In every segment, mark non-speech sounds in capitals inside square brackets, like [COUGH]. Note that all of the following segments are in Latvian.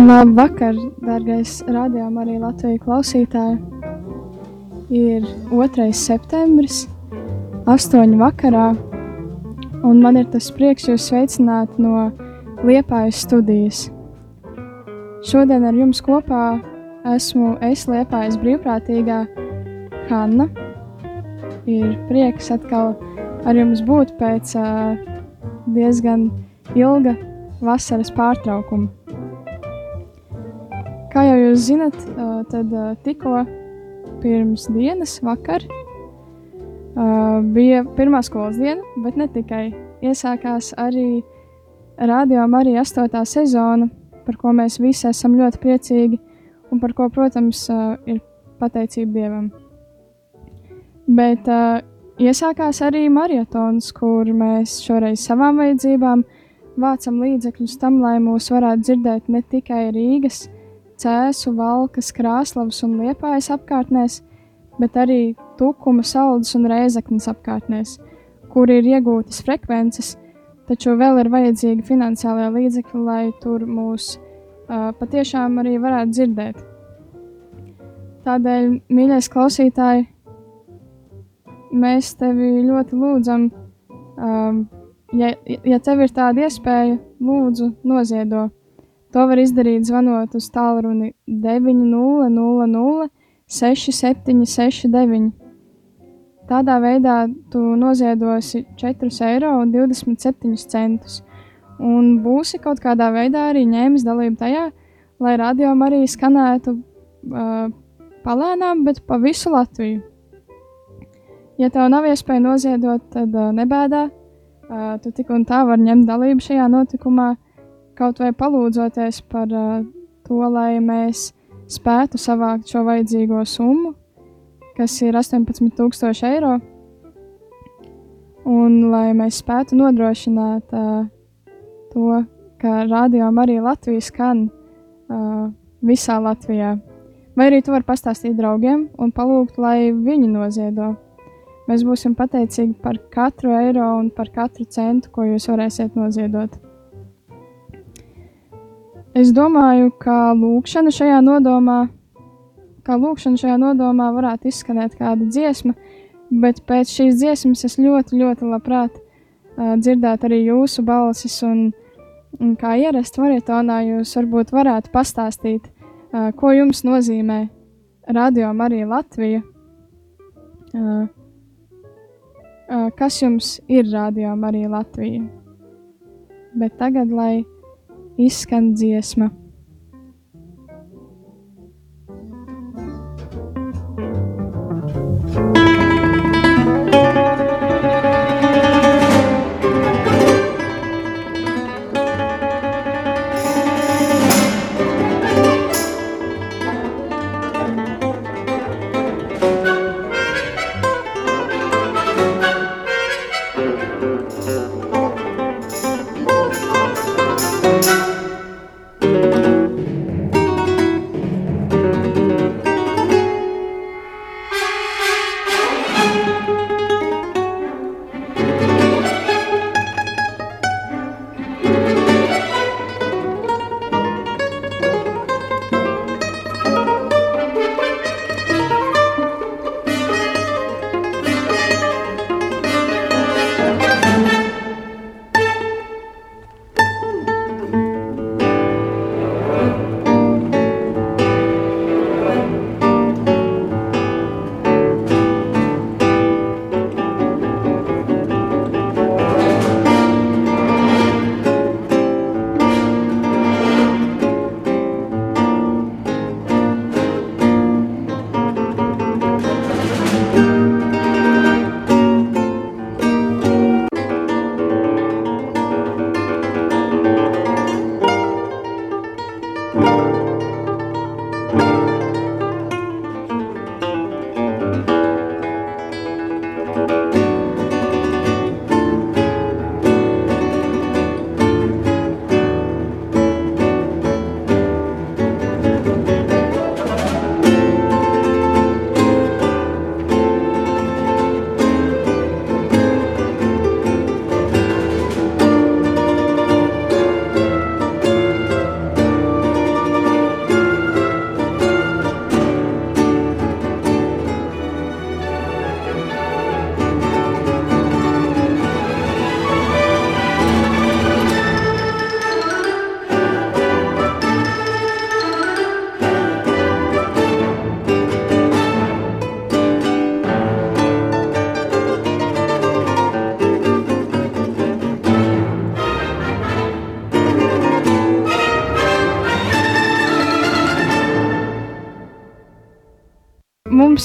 Labvakar, dārgais rādījuma arī Latvijas klausītāji. Ir 2. septembris, 8. vakarā, un man ir tas prieks jūs sveicināt no Liepājas studijas. Šodien ar jums kopā esmu es Liepājas brīvprātīgā Hanna. Ir prieks atkal ar jums būt pēc uh, diezgan ilga vasaras pārtraukuma. Jūs zinat, tad tikko pirms dienas, vakar, bija pirmā skolas diena, bet ne tikai. Iesākās arī radio arī astotā sezona, par ko mēs visi esam ļoti priecīgi un par ko, protams, ir pateicība Dievam. Bet iesākās arī maratons, kur mēs šoreiz savām vajadzībām vācam līdzekļus tam, lai mūs varētu dzirdēt ne tikai Rīgas, Cēsu, Valkas, Krāslavas un Liepājas apkārtnēs, bet arī Tukuma, Saldus un Reizeknas apkārtnēs, kur ir iegūtas frekvences, taču vēl ir vajadzīgi finansiālie līdzekļi, lai tur mūs uh, patiešām arī varētu dzirdēt. Tādēļ, mīļais klausītāji, mēs tevi ļoti lūdzam, um, ja, ja tev ir tāda iespēja, lūdzu, noziedo To var izdarīt zvanot uz tālruni 900 6769. Tādā veidā tu noziedosi 4,27 eiro un būsi kaut kādā veidā arī ņēmis dalību tajā, lai radio arī skanētu uh, palēnām, bet pa visu Latviju. Ja tev nav iespēja noziedot, tad uh, nebēdā. Uh, tu tik un tā vari ņemt dalību šajā notikumā. Uh, kaut vai palūdzoties par uh, to, lai mēs spētu savākt šo vajadzīgo summu, kas ir 18,000 eiro, un lai mēs spētu nodrošināt uh, to, ka radio arī Latvijas skan uh, visā Latvijā. Vai arī tu vari pastāstīt draugiem un palūgt, lai viņi noziedo. Mēs būsim pateicīgi par katru eiro un par katru centu, ko jūs varēsiet noziedot. Es domāju, ka lūkšana šajā nodomā, kā lūkšana šajā nodomā varētu izskanēt kāda dziesma, bet pēc šīs dziesmas es ļoti, ļoti labprāt uh, dzirdētu arī jūsu balsis, un, un kā ierast varietonā jūs varbūt varētu pastāstīt, uh, ko jums nozīmē Radio Marija Latvija, uh, uh, kas jums ir Radio Marija Latvija. Bet tagad, lai izskan dziesma.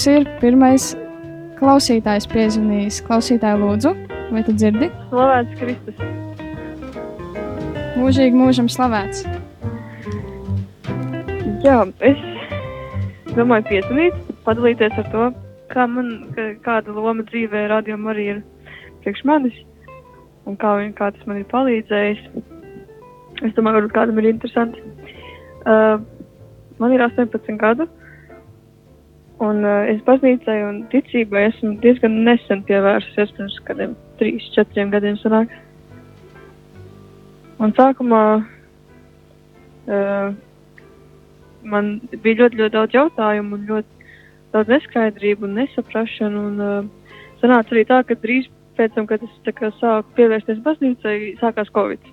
Mums ir pirmais klausītājs piezvanījis. Klausītāju lūdzu, vai tu dzirdi? Slavēts Kristus. Mūžīgi mūžam slavēts. Jā, es domāju piezvanīt, padalīties ar to, kā man, ka, kāda loma dzīvē radiom arī ir priekš manis un kā, viņ, kā tas man ir palīdzējis. Es domāju, varbūt kādam ir interesanti. Uh, man ir 18 gadu, un uh, es baznīcai un ticībai esmu diezgan nesen pievērsusies pirms kādiem 3, 4 gadiem sanāk. Un sākumā uh, man bija ļoti, ļoti daudz jautājumu un ļoti daudz neskaidrību un nesaprašanu. Un, uh, sanāca arī tā, ka drīz pēc tam, kad es kā, sāku pievērsties baznīcai, sākās Covid.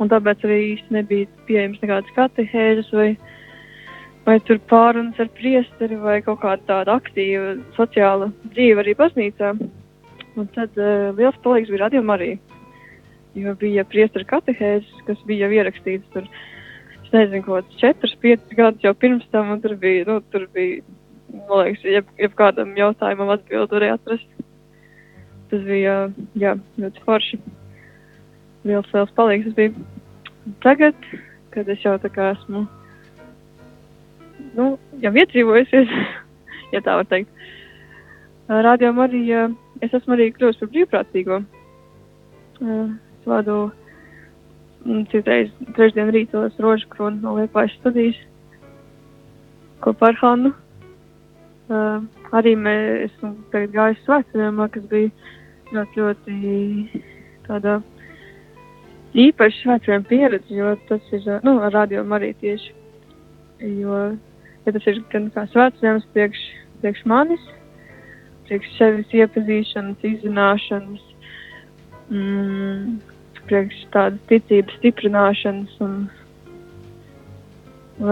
Un tāpēc arī īsti nebija pieejams nekādas katehēzes vai, vai tur pārunas ar priesteri vai kaut kāda tāda aktīva sociāla dzīve arī baznīcā. Un tad uh, liels palīgs bija radio Marija. Jo bija priesteri katehēzes, kas bija jau ierakstīts tur, es nezinu, kaut kāds 4, 5 gadus jau pirms tam, un tur bija, nu, tur bija, man liekas, jeb, jeb kādam jautājumam atbildi varēja atrast tas bija jā, ļoti forši. Liels, liels palīgs tas bija. Tagad, kad es jau tā kā esmu, nu, jau iedzīvojusies, [LAUGHS] ja tā var teikt, rādījām arī, es esmu arī kļuvusi par brīvprātīgo. Es vadu mm, citreiz trešdien rītos rožu kronu no Liepājas studijas kopā ar Hannu. Uh, arī mēs esmu tagad gājis svētceļojumā, kas bija ļoti, ļoti tāda īpaša svētceļojuma pieredze, jo tas ir, nu, ar rādījumu arī tieši, jo, ja tas ir gan kā svētceļojums priekš, priekš manis, priekš sevis iepazīšanas, izzināšanas, mm, priekš tādas ticības stiprināšanas un,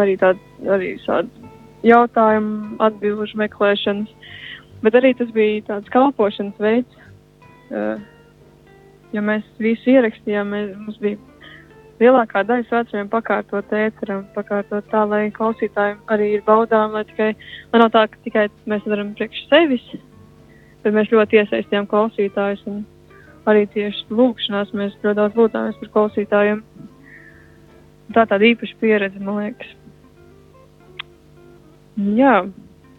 arī tādu, arī tādu jautājumu atbilžu meklēšanas, bet arī tas bija tāds kalpošanas veids, ja mēs visu ierakstījām, mēs, mums bija lielākā daļa svētceļiem pakārtot ēteram, pakārtot tā, lai klausītājiem arī ir baudām, lai tikai, lai nav tā, ka tikai mēs varam priekš sevis, bet mēs ļoti iesaistījām klausītājus un arī tieši lūkšanās mēs ļoti daudz lūdzāmies par klausītājiem. Tā tāda īpaša pieredze, man liekas. Jā,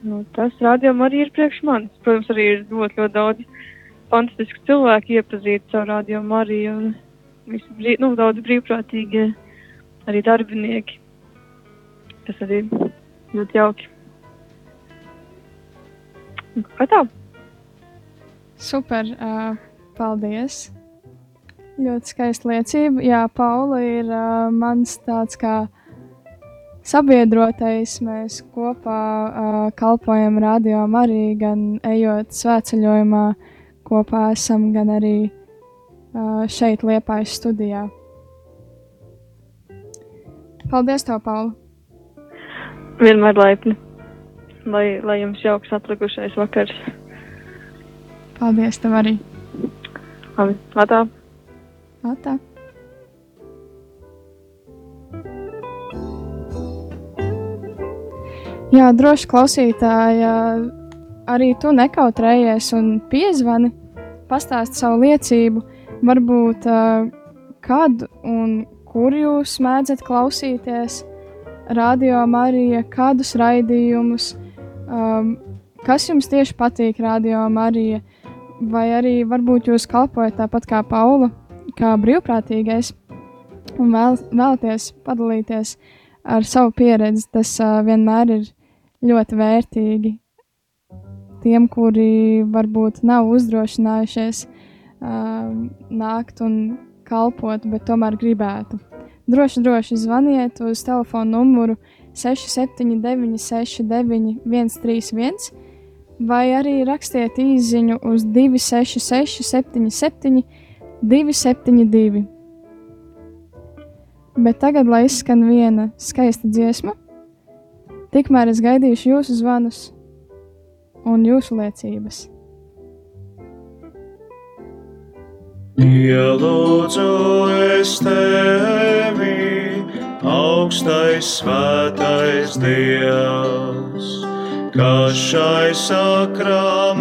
nu, tas rādījumam arī ir priekš manis. Protams, arī ir ļoti, ļoti daudz fantastiski cilvēki iepazīt caur radio Mariju un visi brīv, nu, daudz brīvprātīgi arī darbinieki. Tas arī ļoti jauki. Kā tā? Super, uh, paldies! Ļoti skaista liecība. Jā, Paula ir uh, mans tāds kā sabiedrotais. Mēs kopā uh, kalpojam radio arī gan ejot svētceļojumā, kopā esam, gan arī šeit, Liepājas studijā. Paldies, tev, Paula! Vienmēr laipni. Lai, lai jums jauks atlikušais vakars. Paldies, tev arī. Labi, atā. Atā. Jā, droši klausītāji, arī tu nekautrējies un piezvani, pastāsti savu liecību, varbūt uh, kad un kur jūs mēdzat klausīties? Radio Marija, kādus raidījumus, um, kas jums tieši patīk radio Marija, vai arī varbūt jūs kalpojat tāpat kā Paula, kā brīvprātīgais, un vēl, vēlaties padalīties ar savu pieredzi, tas uh, vienmēr ir ļoti vērtīgi tiem, kuri varbūt nav uzdrošinājušies uh, nākt un kalpot, bet tomēr gribētu. Droši, droši zvaniet uz telefona numuru 679, 69, 131, vai arī rakstiet īsiņu uz 266, 77, 272. Bet tagad, lai izskan viena skaista dziesma, tikmēr es gaidīšu jūsu zvanus un jūsu liecības. Ielūdzu es tevi, augstais svētais Dievs, ka šai sakramentā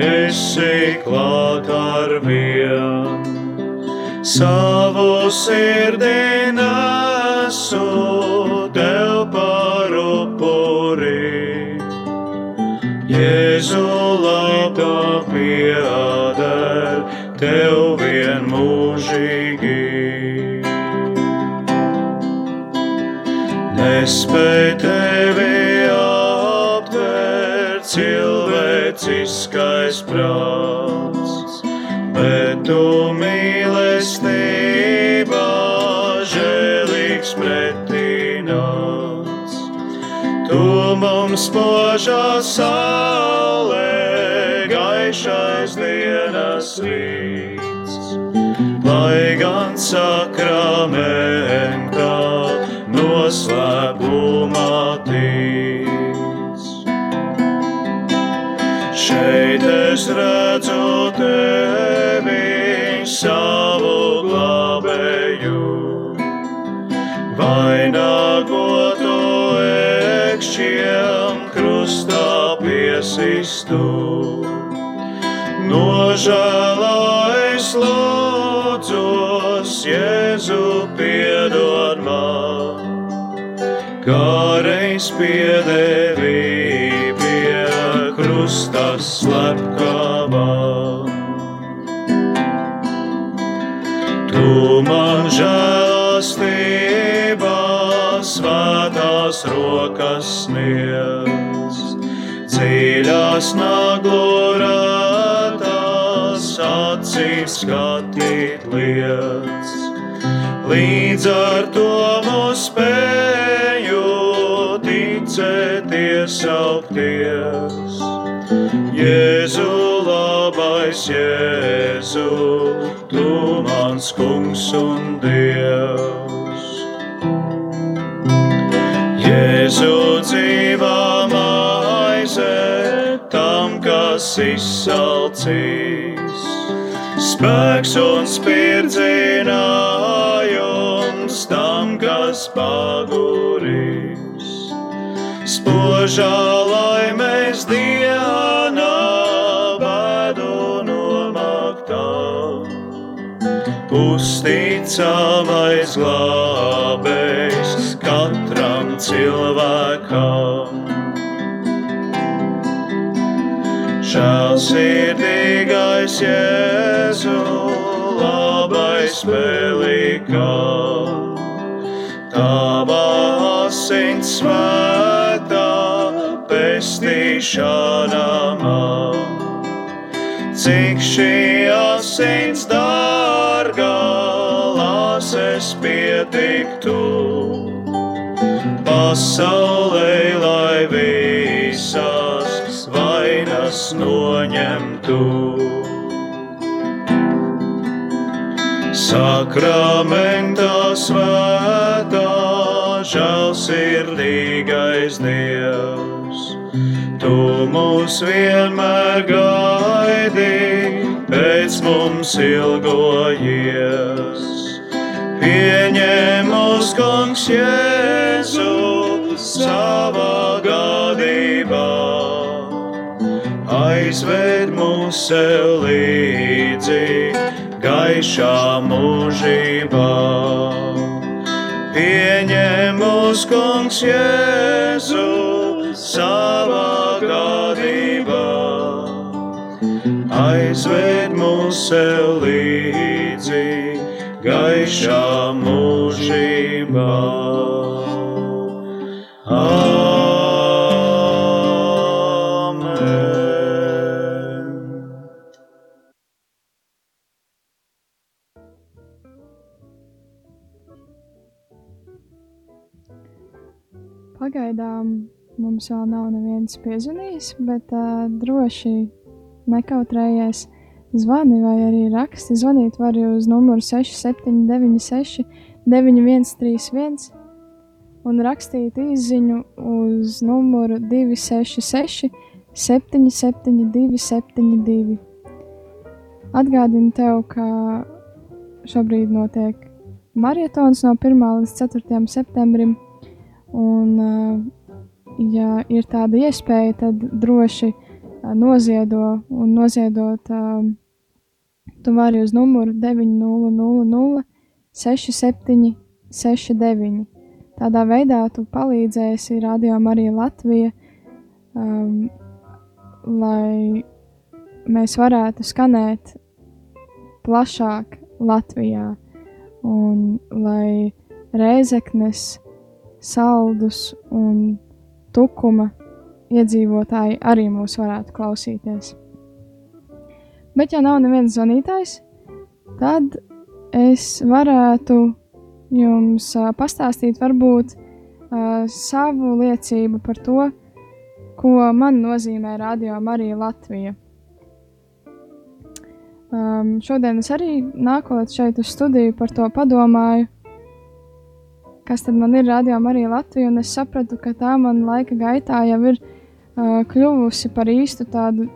esi klāt ar vien. Savu sirdī nesu tev vienmūžīgi. Nespēj tevi aptvērt cilvēciskais prāts, bet tu mīlestībā žēlīgs pretināts. Tu mums požā saulē, gaišais dienas rīts, lai gan sakramentā noslēpumā tic. Šeit es redzu tevi savu kā reiz piedevi pie krusta slepkavā. Tu man žēlastībā svētās rokas sniedz, dziļās naglorētās acīs skatīt lietas. Līdz ar to mūs spēju ticēties augties. Jēzu, labais Jēzu, tu mans kungs un dievs. Jēzu dzīvā maize tam, kas izsalcīs. Spēks un spirdzinājums Spožā laimēs dienā vedu nomaktā. Uzticamais glābējs katram cilvēkam. Žēlsirdīgais Jēzu, labais pelīkā, tava asins svētā pestīšana man. Cik šī asins dārgā, lāses pietiktu, pasaulē, lai visās vainas noņemtu. Sakramentā svētā, žēlsirdīgais Dievs, Tu mūs vienmēr gaidi, pēc mums ilgojies. Pieņem mūs, kungs, Jēzu savā gadībā, aizved mūs sev līdzi gaišā mūžībā. Pieņem mūs, kungs, Jēzu savā gadībā, aizved mūs sev līdzi gaišā mūžībā. Mums vēl nav neviens piezvanījis, bet uh, droši nekautrējies zvani vai arī raksti. Zvanīt var uz numuru 6796 9131 un rakstīt īsiņu uz numuru 266 772 72. Atgādinu tev, ka šobrīd notiek maratons no 1 līdz 4 septembrim, un uh, ja ir tāda iespēja, tad droši noziedo un noziedot. Uh, tu vari uz numuru 900 67 69. Tādā veidā tu palīdzēsi radiom arī Latvija, um, lai mēs varētu skanēt plašāk Latvijā un lai Rēzeknes, Saldus un Tukuma iedzīvotāji arī mūs varētu klausīties. Bet, ja nav neviens zvanītājs, tad es varētu jums pastāstīt varbūt savu liecību par to, ko man nozīmē Radio Marija Latvija. Um, šodien es arī nākot šeit uz studiju par to padomāju, kas tad man ir Radio Marija Latvija, un es sapratu, ka tā man laika gaitā jau ir uh, kļuvusi par īstu tādu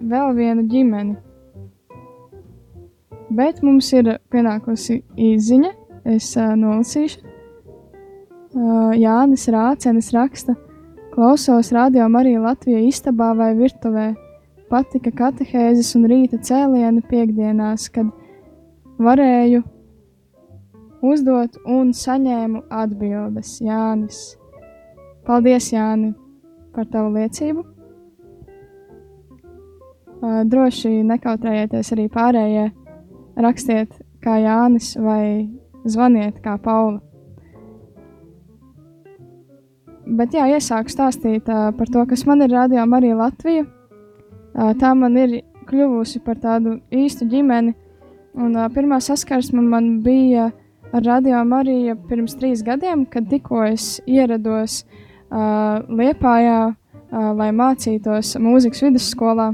vēl vienu ģimeni. Bet mums ir pienākusi īziņa, es uh, nolasīšu. Uh, Jānis Rācenis raksta, klausos radio Marija Latvija istabā vai virtuvē. Patika katehēzes un rīta cēlieni piekdienās, kad varēju uzdot un saņēmu atbildes. Jānis. Paldies, Jāni, par tavu liecību. Uh, droši nekautrējieties arī pārējie rakstiet kā Jānis vai zvaniet kā Paula. Bet jā, iesāku stāstīt uh, par to, kas man ir radio Marija Latvija. Uh, tā man ir kļuvusi par tādu īstu ģimeni, un uh, pirmā saskarsme man bija ar radio Mariju pirms trīs gadiem, kad tikko es ierados uh, Liepājā, uh, lai mācītos mūzikas vidusskolā.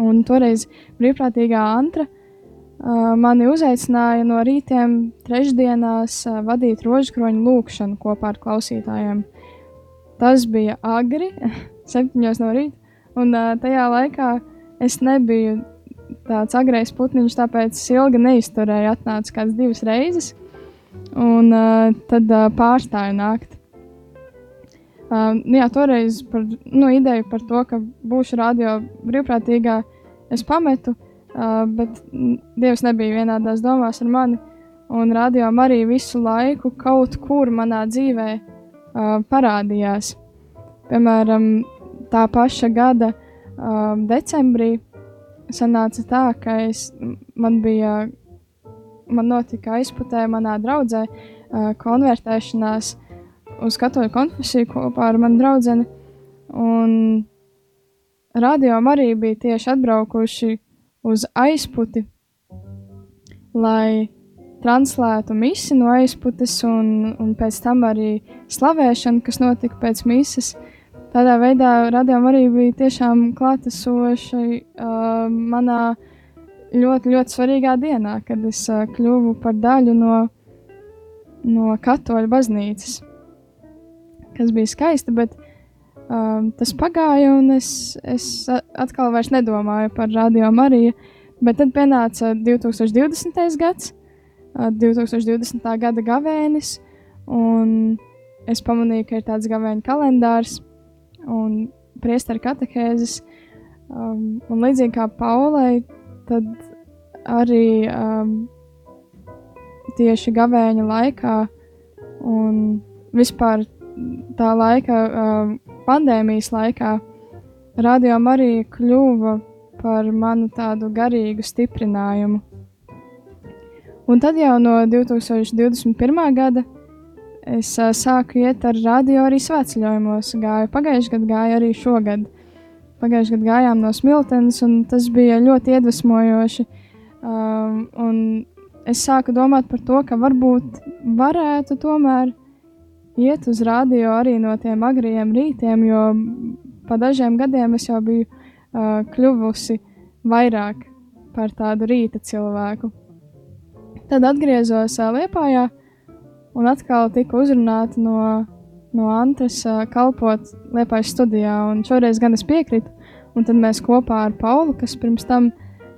Un toreiz brīvprātīgā Antra uh, mani uzaicināja no rītiem trešdienās uh, vadīt rožkroņu lūkšanu kopā ar klausītājiem. Tas bija agri, [LAUGHS] septiņos no rīta, un uh, tajā laikā es nebiju tāds agrais putniņš, tāpēc ilgi neizturēju, atnāca kāds divas reizes, un uh, tad uh, pārstāju nākt. Uh, jā, toreiz par nu, ideju par to, ka būšu radio brīvprātīgā, es pametu, uh, Uh, bet Dievs nebija vienādās domās ar mani. Un radio arī visu laiku kaut kur manā dzīvē uh, parādījās. Piemēram, tā paša gada uh, decembrī sanāca tā, ka es, man bija, man notika aizputē manā draudzē uh, konvertēšanās uz katoļu konfesiju kopā ar manu draudzeni. Un radio arī bija tieši atbraukuši uz aizputi, lai translētu misi no aizputes un, un pēc tam arī slavēšanu, kas notika pēc mises. Tādā veidā radījām arī bija tiešām klātesoši uh, manā ļoti, ļoti svarīgā dienā, kad es uh, kļuvu par daļu no, no katoļu baznīcas, kas bija skaisti, bet Um, tas pagāja, un es, es atkal vairs nedomāju par radio Mariju. Bet tad pienāca 2020. gads, uh, 2020. gada gavēnis, un es pamanīju, ka ir tāds gavēņa kalendārs un priesteru katehēzes. Um, un līdzīgi kā Paulai, tad arī um, tieši gavēņa laikā un vispār tā laika um, pandēmijas laikā radio arī kļuva par manu tādu garīgu stiprinājumu. Un tad jau no 2021. gada es uh, sāku iet ar radio arī svētceļojumos. Gāju pagājušajā gadā, gāju arī šogad. Pagājušajā gadā gājām no Smiltenes, un tas bija ļoti iedvesmojoši. Um, un es sāku domāt par to, ka varbūt varētu tomēr iet uz radio arī no tiem agriem rītiem, jo pa dažiem gadiem es jau biju uh, kļuvusi vairāk par tādu rīta cilvēku. Tad atgriezos uh, Liepājā un atkal tika uzrunāta no, no Antras uh, kalpot Liepājas studijā, un šoreiz gan es piekritu, un tad mēs kopā ar Paulu, kas pirms tam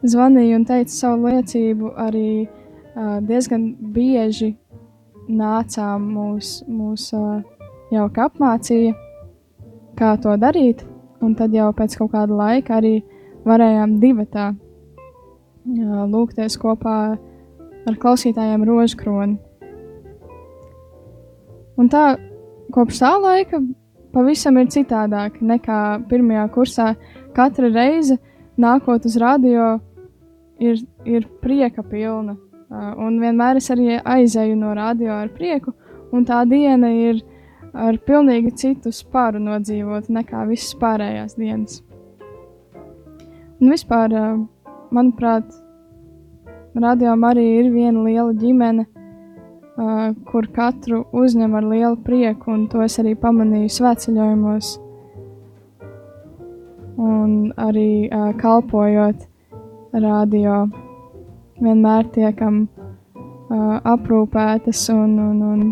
zvanīja un teica savu liecību, arī uh, diezgan bieži nācām mūs, mūs uh, jauka apmācīja. kā to darīt, un tad jau pēc kaut kāda laika arī varējām divatā lūgties kopā ar klausītājiem rožkroni. Un tā kopš tā laika pavisam ir citādāk nekā pirmajā kursā. Katra reize nākot uz radio ir, ir prieka pilna. Un vienmēr es arī aizēju no radio ar prieku, un tā diena ir ar pilnīgi citu spāru nodzīvot nekā visas pārējās dienas. Un vispār, manuprāt, radio arī ir viena liela ģimene, uh, kur katru uzņem ar lielu prieku, un to es arī pamanīju svētceļojumos. Un arī kalpojot radio, vienmēr tiekam aprūpētas un, un, un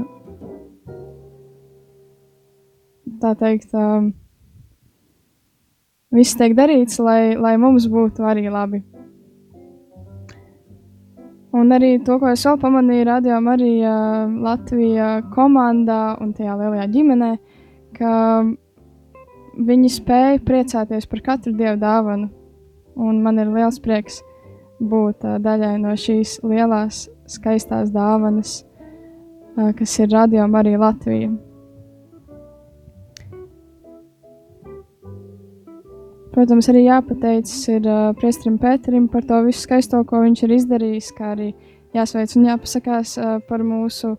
tā teikt, viss tiek darīts, lai, lai mums būtu arī labi. Un arī to, ko es vēl pamanīju, radio arī uh, Latvijā komandā un tajā lielajā ģimenē, ka viņi spēja priecāties par katru dievu dāvanu. Un man ir liels prieks būt uh, daļai no šīs lielās, skaistās dāvanas, uh, kas ir radio arī Latvija. Protams, arī jāpateicas ir uh, Priestrim Pēterim par to visu skaisto, ko viņš ir izdarījis, kā arī jāsveic un jāpasakās uh, par mūsu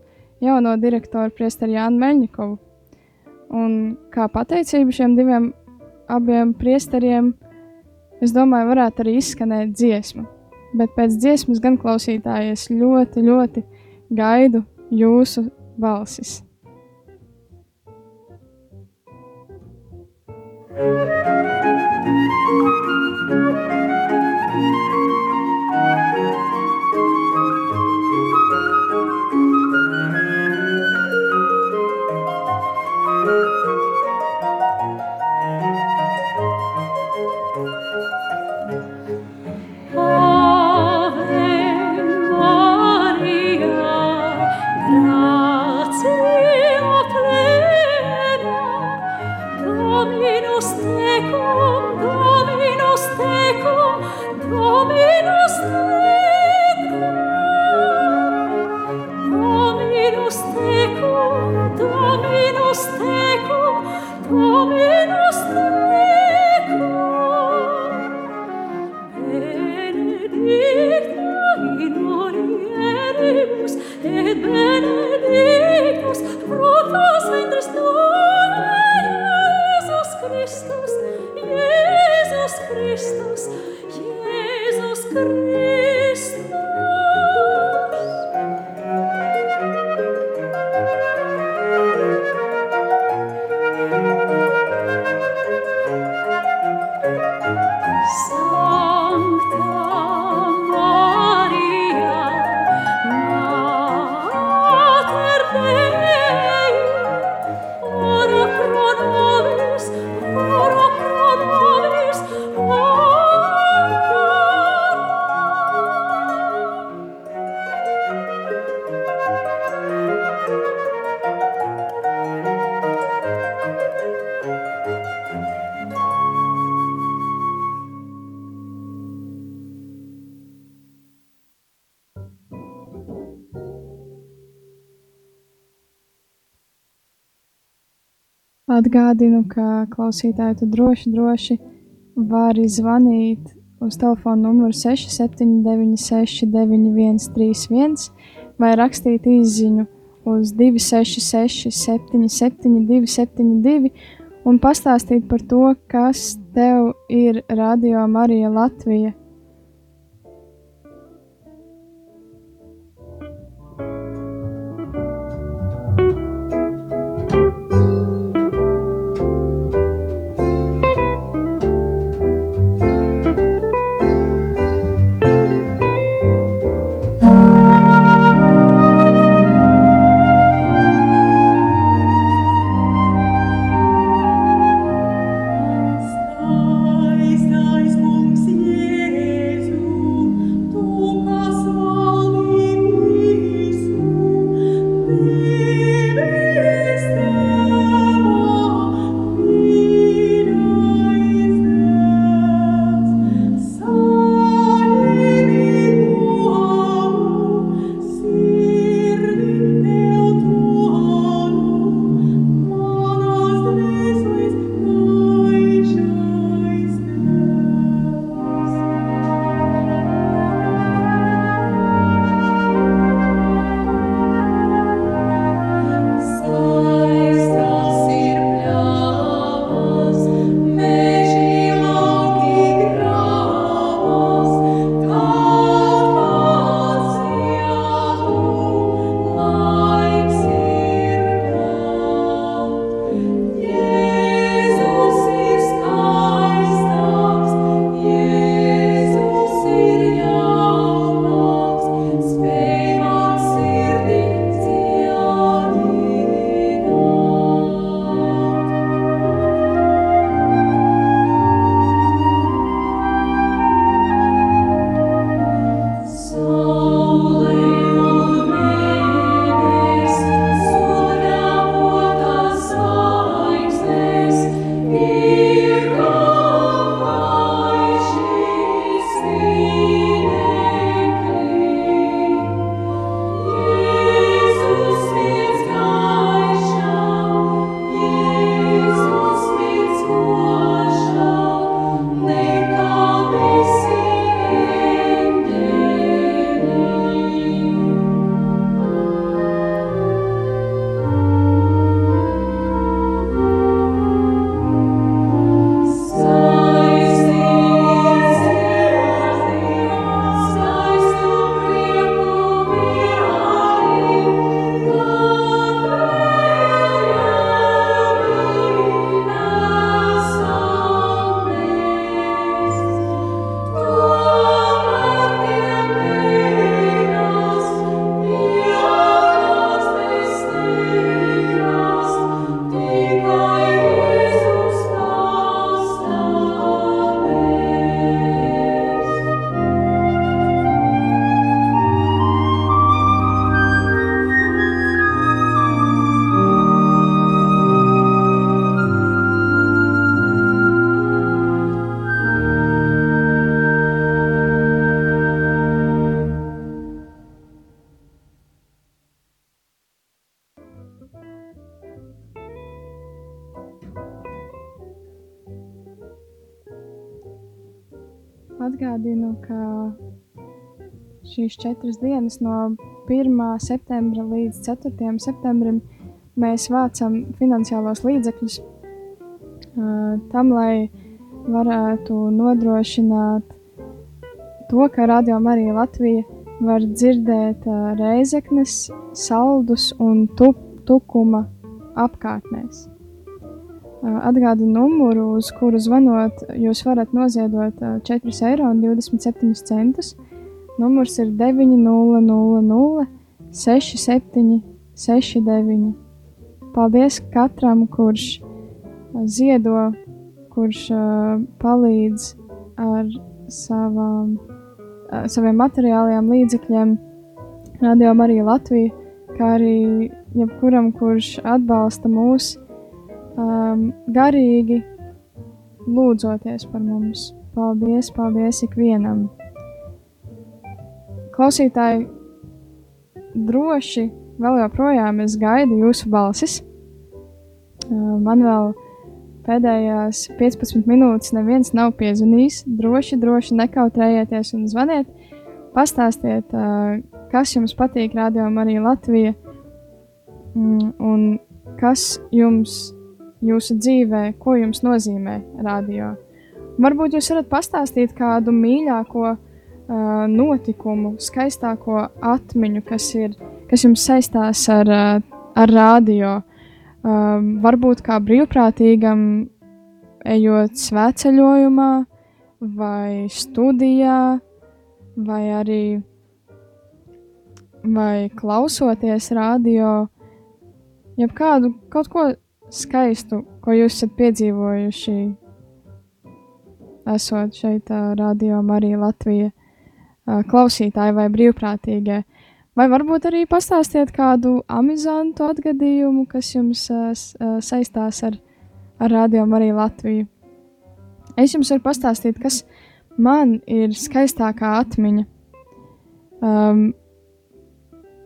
jauno direktoru Priesteri Jānu Meļņikovu. Un kā pateicību šiem diviem abiem priesteriem, es domāju, varētu arī izskanēt dziesma. Bet pēc dziesmas gan klausītājies ļoti, ļoti gaidu jūsu balsis. Kristus, Jēzus Kristus. Atgādinu, ka klausītāji tu droši, droši vari zvanīt uz telefona numuru 6796, 9131 vai rakstīt īsiņu uz 266, 772, 72 un pastāstīt par to, kas tev ir Radio Marija Latvija Atgādinu, ka šīs četras dienas, no 1. septembra līdz 4. septembrim, mēs vācam finansiālos līdzekļus tam, lai varētu nodrošināt to, ka Radio Marija Latvija var dzirdēt reizeknes, saldus un tu, tukuma apkārtnēs. Uh, atgādinu numuru, uz kuru zvanot, jūs varat noziedot uh, 4,27 eiro. Numurs ir 900 67 69. Paldies katram, kurš uh, ziedo, kurš palīdz ar savām saviem materiālajiem līdzekļiem, Radio Marija Latvija, kā arī jebkuram, kurš atbalsta mūs um, garīgi, lūdzoties par mums. Paldies, paldies ikvienam! Klausītāji, droši vēl joprojām es gaidu jūsu balsis. Uh, man vēl Pēdējās 15 minūtes neviens nav piezvanījis. Droši, droši nekautrējieties un zvaniet. Pastāstiet, kas jums patīk Radio Marija Latvija mm, un kas jums jūsu dzīvē, ko jums nozīmē radio. Varbūt jūs varat pastāstīt kādu mīļāko uh, notikumu, skaistāko atmiņu, kas, ir, kas jums saistās ar, uh, ar radio. Um, varbūt kā brīvprātīgam, ejot svētceļojumā, vai studijā, vai arī vai klausoties radio, jebkādu kaut ko skaistu, ko jūs esat piedzīvojuši, esot šeit, radio Marija Latvija klausītāji vai brīvprātīgie. Vai varbūt arī pastāstiet kādu amizantu atgadījumu, kas jums saistās ar, ar Radio Mariju Latviju? Es jums varu pastāstīt, kas man ir skaistākā atmiņa. Um,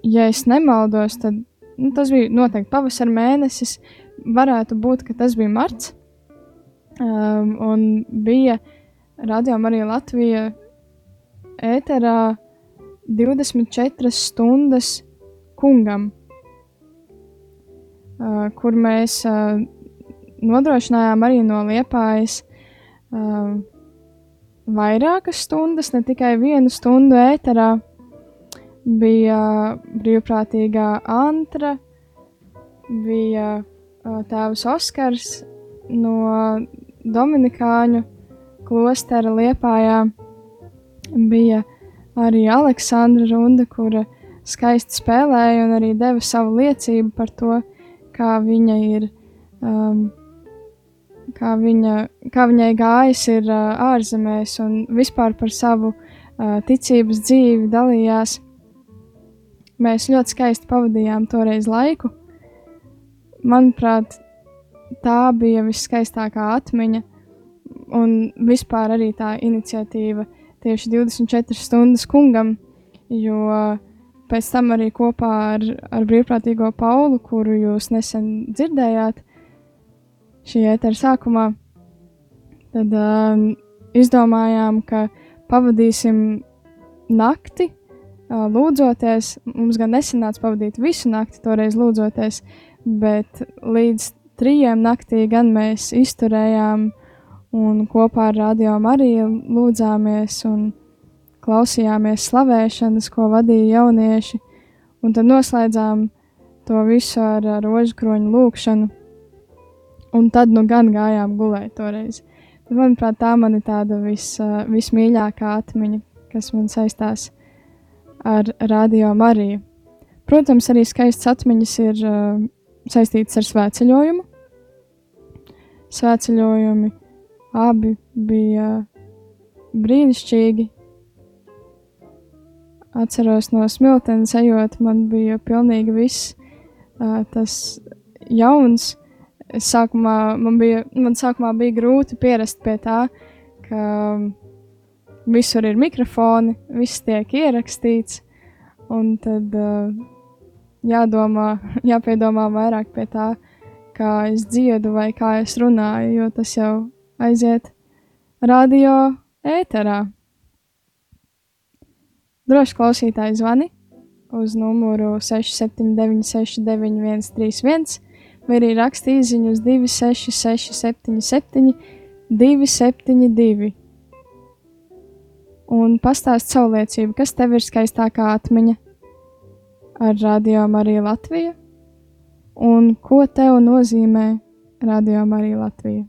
ja es nemaldos, tad nu, tas bija noteikti pavasara mēnesis. Varētu būt, ka tas bija marts. Um, un bija Radio Marija Latvija ēterā 24 stundas kungam, uh, kur mēs uh, nodrošinājām arī no liepājas uh, vairākas stundas, ne tikai vienu stundu ēterā. Bija brīvprātīgā Antra, bija tēvs Oskars no Dominikāņu klostera liepājā, bija arī Aleksandra Runda, kura skaisti spēlēja un arī deva savu liecību par to, kā viņa ir, um, kā, viņa, kā viņai gājis ir uh, ārzemēs un vispār par savu uh, ticības dzīvi dalījās. Mēs ļoti skaisti pavadījām toreiz laiku. Manuprāt, tā bija viskaistākā atmiņa un vispār arī tā iniciatīva uh, tieši 24 stundas kungam, jo pēc tam arī kopā ar, ar brīvprātīgo Paulu, kuru jūs nesen dzirdējāt šī ētera sākumā, tad um, izdomājām, ka pavadīsim nakti uh, lūdzoties. Mums gan nesanāca pavadīt visu nakti, toreiz lūdzoties, bet līdz trijiem naktī gan mēs izturējām un kopā ar Radio Mariju lūdzāmies un klausījāmies slavēšanas, ko vadīja jaunieši, un tad noslēdzām to visu ar, ar rožkroņu lūkšanu, un tad nu gan gājām gulēt toreiz. Tad, manuprāt, tā man ir tāda vis, vismīļākā atmiņa, kas man saistās ar Radio Mariju. Protams, arī skaistas atmiņas ir uh, saistītas ar svētceļojumu. Svētceļojumi Abi bija brīnišķīgi. Atceros no smiltenes ejot, man bija pilnīgi viss tas jauns. Sākumā man bija, man sākumā bija grūti pierast pie tā, ka visur ir mikrofoni, viss tiek ierakstīts, un tad uh, jādomā, jāpiedomā vairāk pie tā, kā es dziedu vai kā es runāju, jo tas jau aiziet radio ēterā. droši klausītāji zvani uz numuru 67969131 vai arī raksta īsiņu uz 26677 272 un pastāst savu liecību, kas tev ir skaistākā atmiņa ar Radio Mariju Latviju un ko tev nozīmē Radio Marija Latvija.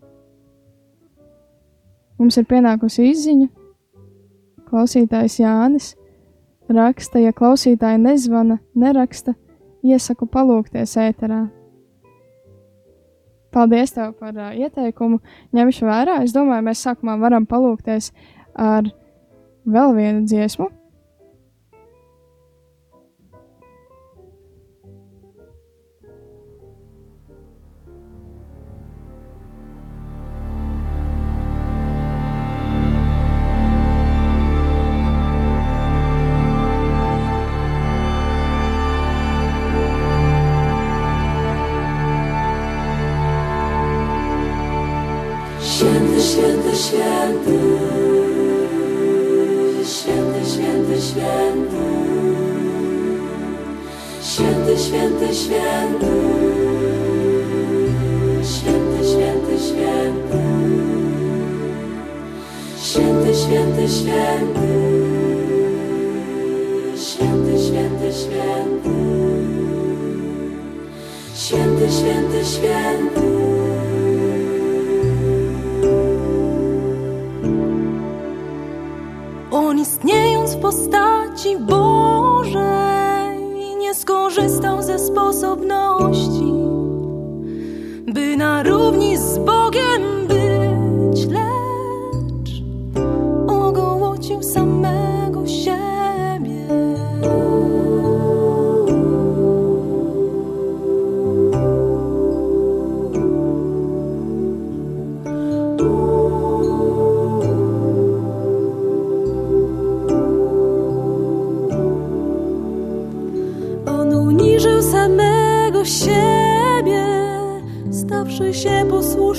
Mums ir pienākusi izziņa. Klausītājs Jānis raksta, ja klausītāji nezvana, neraksta, iesaku palūkties ēterā. Paldies tev par uh, ieteikumu. Ņemšu vērā. Es domāju, mēs sākumā varam palūkties ar vēl vienu dziesmu.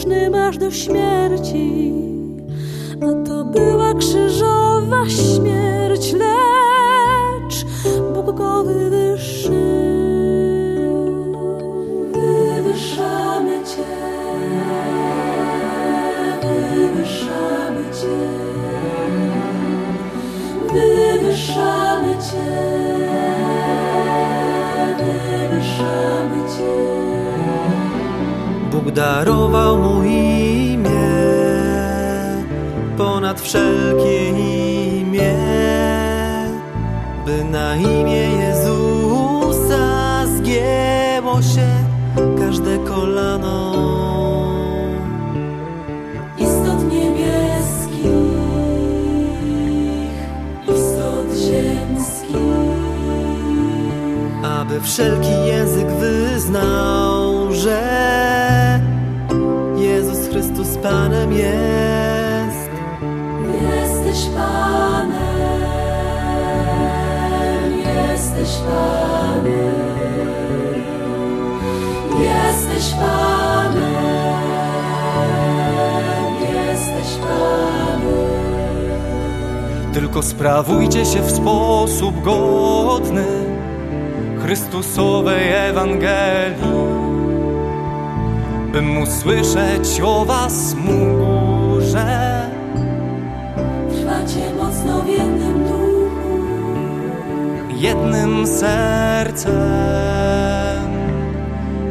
Posłusznym aż do śmierci. 身 Tylko sprawujcie się w sposób godny Chrystusowej Ewangelii, bym usłyszeć o was mógł, że Trwacie mocno w jednym duchu, jednym sercem,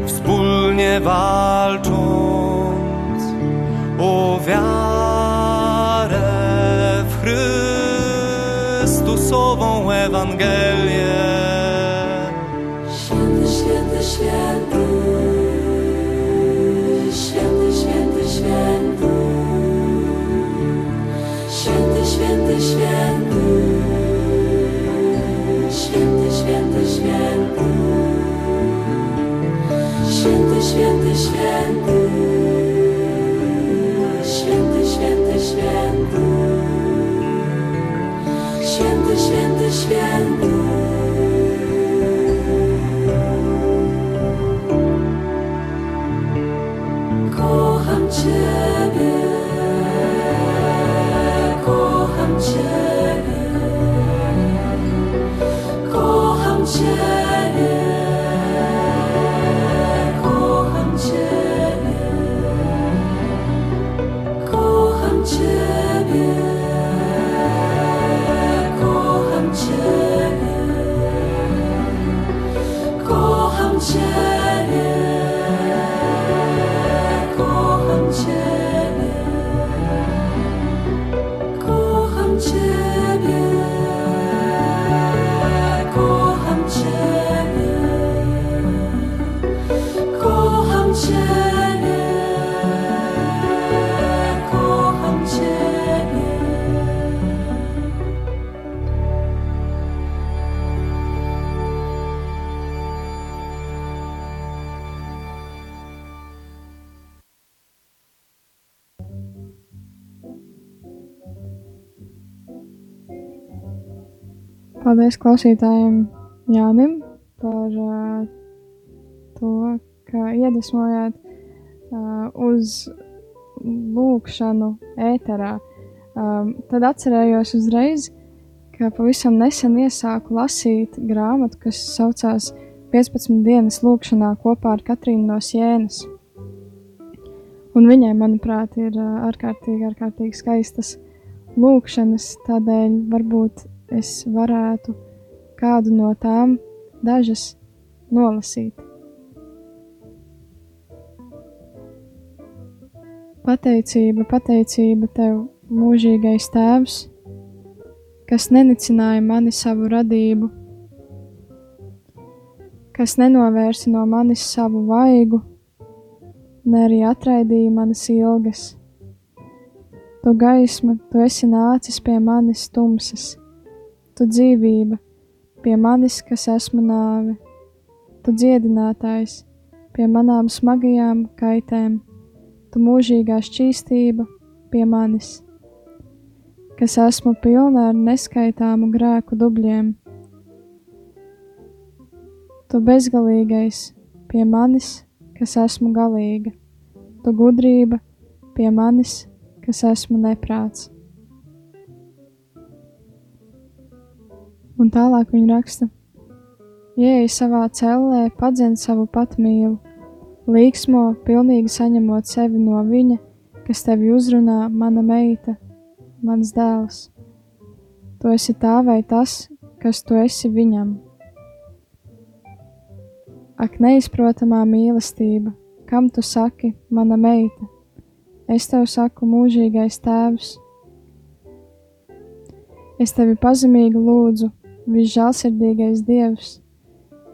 wspólnie walcząc o wiarę Chrystusową Ewangelię. Paldies klausītājiem Jānim par uh, to, ka iedvesmojāt uh, uz lūkšanu ēterā. Um, tad atcerējos uzreiz, ka pavisam nesen iesāku lasīt grāmatu, kas saucās 15 dienas lūkšanā kopā ar Katrīnu no Sienas. Un viņai, manuprāt, ir uh, ārkārtīgi, ārkārtīgi skaistas lūkšanas, tādēļ varbūt es varētu kādu no tām dažas nolasīt. Pateicība, pateicība tev, mūžīgais tēvs, kas nenicināja mani savu radību, kas nenovērsi no manis savu vaigu, ne arī atraidīja manas ilgas. Tu gaisma, tu esi nācis pie manis tumsas, tu dzīvība, pie manis, kas esmu nāve, tu dziedinātājs, pie manām smagajām kaitēm. Tu mūžīgā šķīstība. Pie manis, kas esmu pilna ar neskaitāmu grēku dubļiem. Tu bezgalīgais. Pie manis, kas esmu galīga, tu gudrība. Pie manis, kas esmu neprāts. Un tālāk viņa raksta: Ieej savā cellē, padzen savu patmīlu, Līksmo, pilnīgi saņemot sevi no viņa, kas tevi uzrunā, mana meita, mans dēls. Tu esi tā vai tas, kas tu esi viņam. Ak, neizprotamā mīlestība, kam tu saki, mana meita, es tev saku, mūžīgais tēvs. Es tevi pazemīgi lūdzu, visžēlsirdīgais Dievs,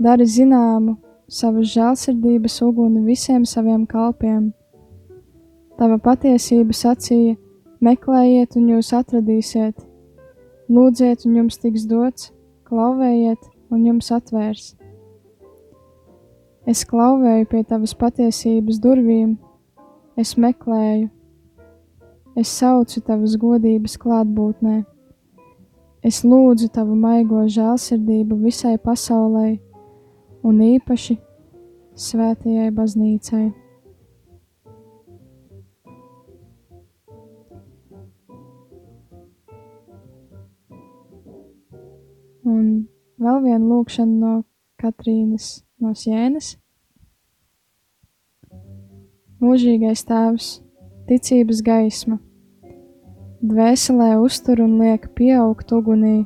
dari zināmu, savas žēlsirdības uguni visiem saviem kalpiem. Tava patiesība sacīja: meklējiet, un jūs atradīsiet, lūdziet, un jums tiks dots, klauvējiet, un jums atvērs. Es klauvēju pie tavas patiesības durvīm, es meklēju, es saucu tavas godības klātbūtnē, es lūdzu tavu maigo žēlsirdību visai pasaulei un īpaši svētajai baznīcai. Un vēl viena lūkšana no Katrīnas no Sienas. Mūžīgais tēvs, ticības gaisma, dvēselē uztur un liek pieaugt ugunī,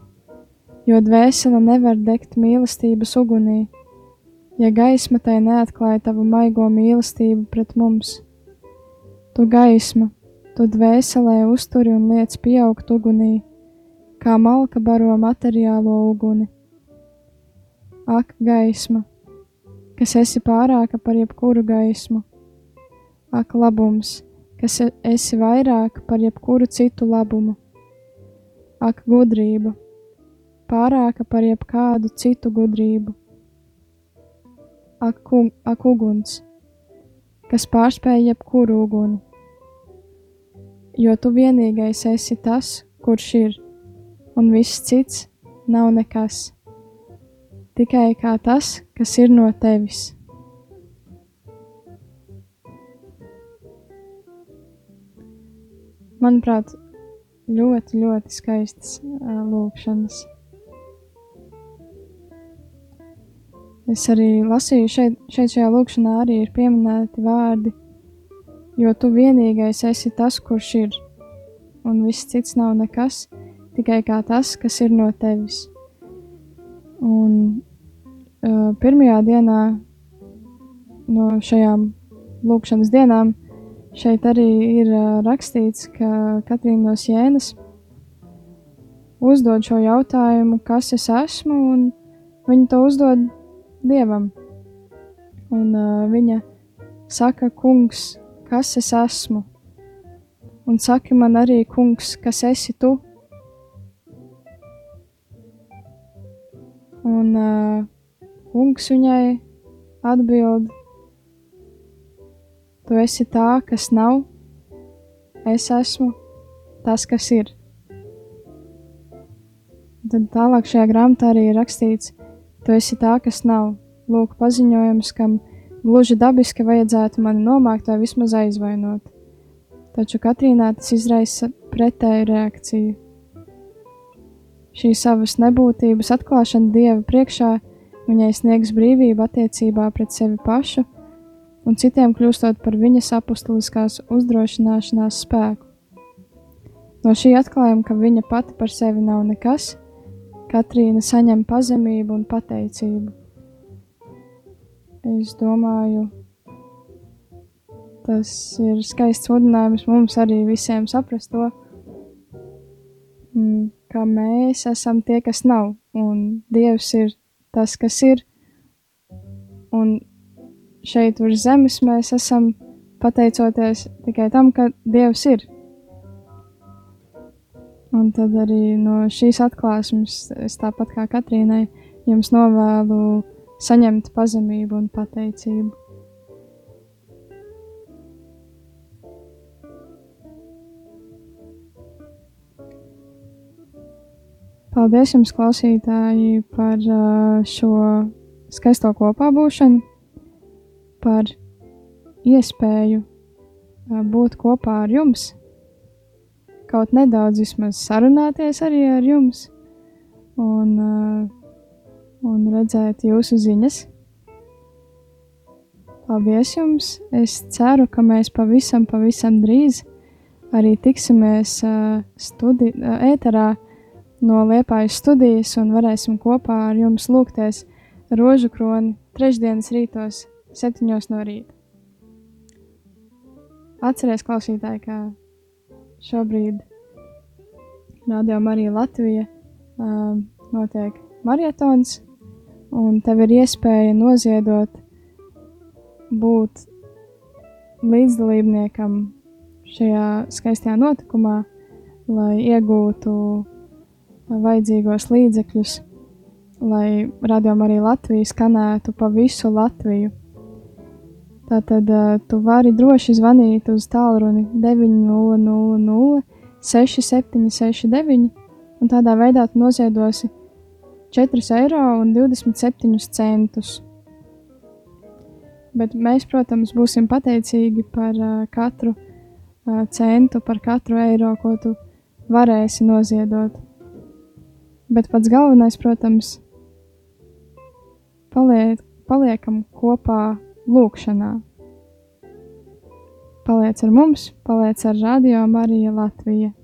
jo dvēsele nevar degt mīlestības ugunī ja gaisma tai neatklāja tavu maigo mīlestību pret mums. Tu gaisma, tu dvēselē uzturi un liec pieaugt ugunī, kā malka baro materiālo uguni. Ak, gaisma, kas esi pārāka par jebkuru gaismu, ak, labums, kas esi vairāk par jebkuru citu labumu, ak, gudrība, pārāka par jebkādu citu gudrību ak, ak uguns, kas pārspēj jebkuru uguni. Jo tu vienīgais esi tas, kurš ir, un viss cits nav nekas, tikai kā tas, kas ir no tevis. Manuprāt, ļoti, ļoti skaistas uh, lūkšanas. Es arī lasīju, šeit, šeit šajā lūkšanā arī ir pieminēti vārdi, jo tu vienīgais esi tas, kurš ir, un viss cits nav nekas, tikai kā tas, kas ir no tevis. Un uh, pirmajā dienā no šajām lūkšanas dienām šeit arī ir rakstīts, ka Katrīna no Sienas uzdod šo jautājumu, kas es esmu, un viņa to uzdod dievam. Un uh, viņa saka, kungs, kas es esmu? Un saki man arī, kungs, kas esi tu? Un uh, kungs viņai atbild, tu esi tā, kas nav, es esmu tas, kas ir. Tad tālāk šajā grāmatā arī ir rakstīts, tu esi tā, kas nav. Lūk, paziņojums, kam gluži dabiski vajadzētu mani nomākt vai vismaz aizvainot. Taču Katrīnā tas izraisa pretēju reakciju. Šī savas nebūtības atklāšana Dieva priekšā viņai sniegs brīvību attiecībā pret sevi pašu un citiem kļūstot par viņas apustuliskās uzdrošināšanās spēku. No šī atklājuma, ka viņa pati par sevi nav nekas, Katrīna saņem pazemību un pateicību. Es domāju, tas ir skaists mudinājums mums arī visiem saprast to, mm, ka mēs esam tie, kas nav, un Dievs ir tas, kas ir. Un šeit uz zemes mēs esam pateicoties tikai tam, ka Dievs ir. Un tad arī no šīs atklāsmes, es tāpat kā Katrīnai, jums novēlu saņemt pazemību un pateicību. Paldies jums, klausītāji, par uh, šo skaisto kopā būšanu, par iespēju būt kopā ar jums, kaut nedaudz vismaz sarunāties arī ar jums un, un redzēt jūsu ziņas. Paldies jums! Es ceru, ka mēs pavisam, pavisam drīz arī tiksimies studi, ēterā no Liepājas studijas un varēsim kopā ar jums lūgties rožu kroni trešdienas rītos, septiņos no rīta. Atcerieties, klausītāji, ka šobrīd Radio Marija Latvija uh, notiek marietons, un tev ir iespēja noziedot, būt līdzdalībniekam šajā skaistajā notikumā, lai iegūtu vajadzīgos līdzekļus, lai radījumā arī Latvija skanētu pa visu Latviju. Tātad tu vari droši zvanīt uz tālruni 900 6769 un tādā veidā tu noziedosi 4,27 eiro. Bet mēs, protams, būsim pateicīgi par katru centu, par katru eiro, ko tu varēsi noziedot. Bet pats galvenais, protams, paliek, paliekam kopā lūkšanā. Paliec ar mums, paliec ar Radio Marija Latvija.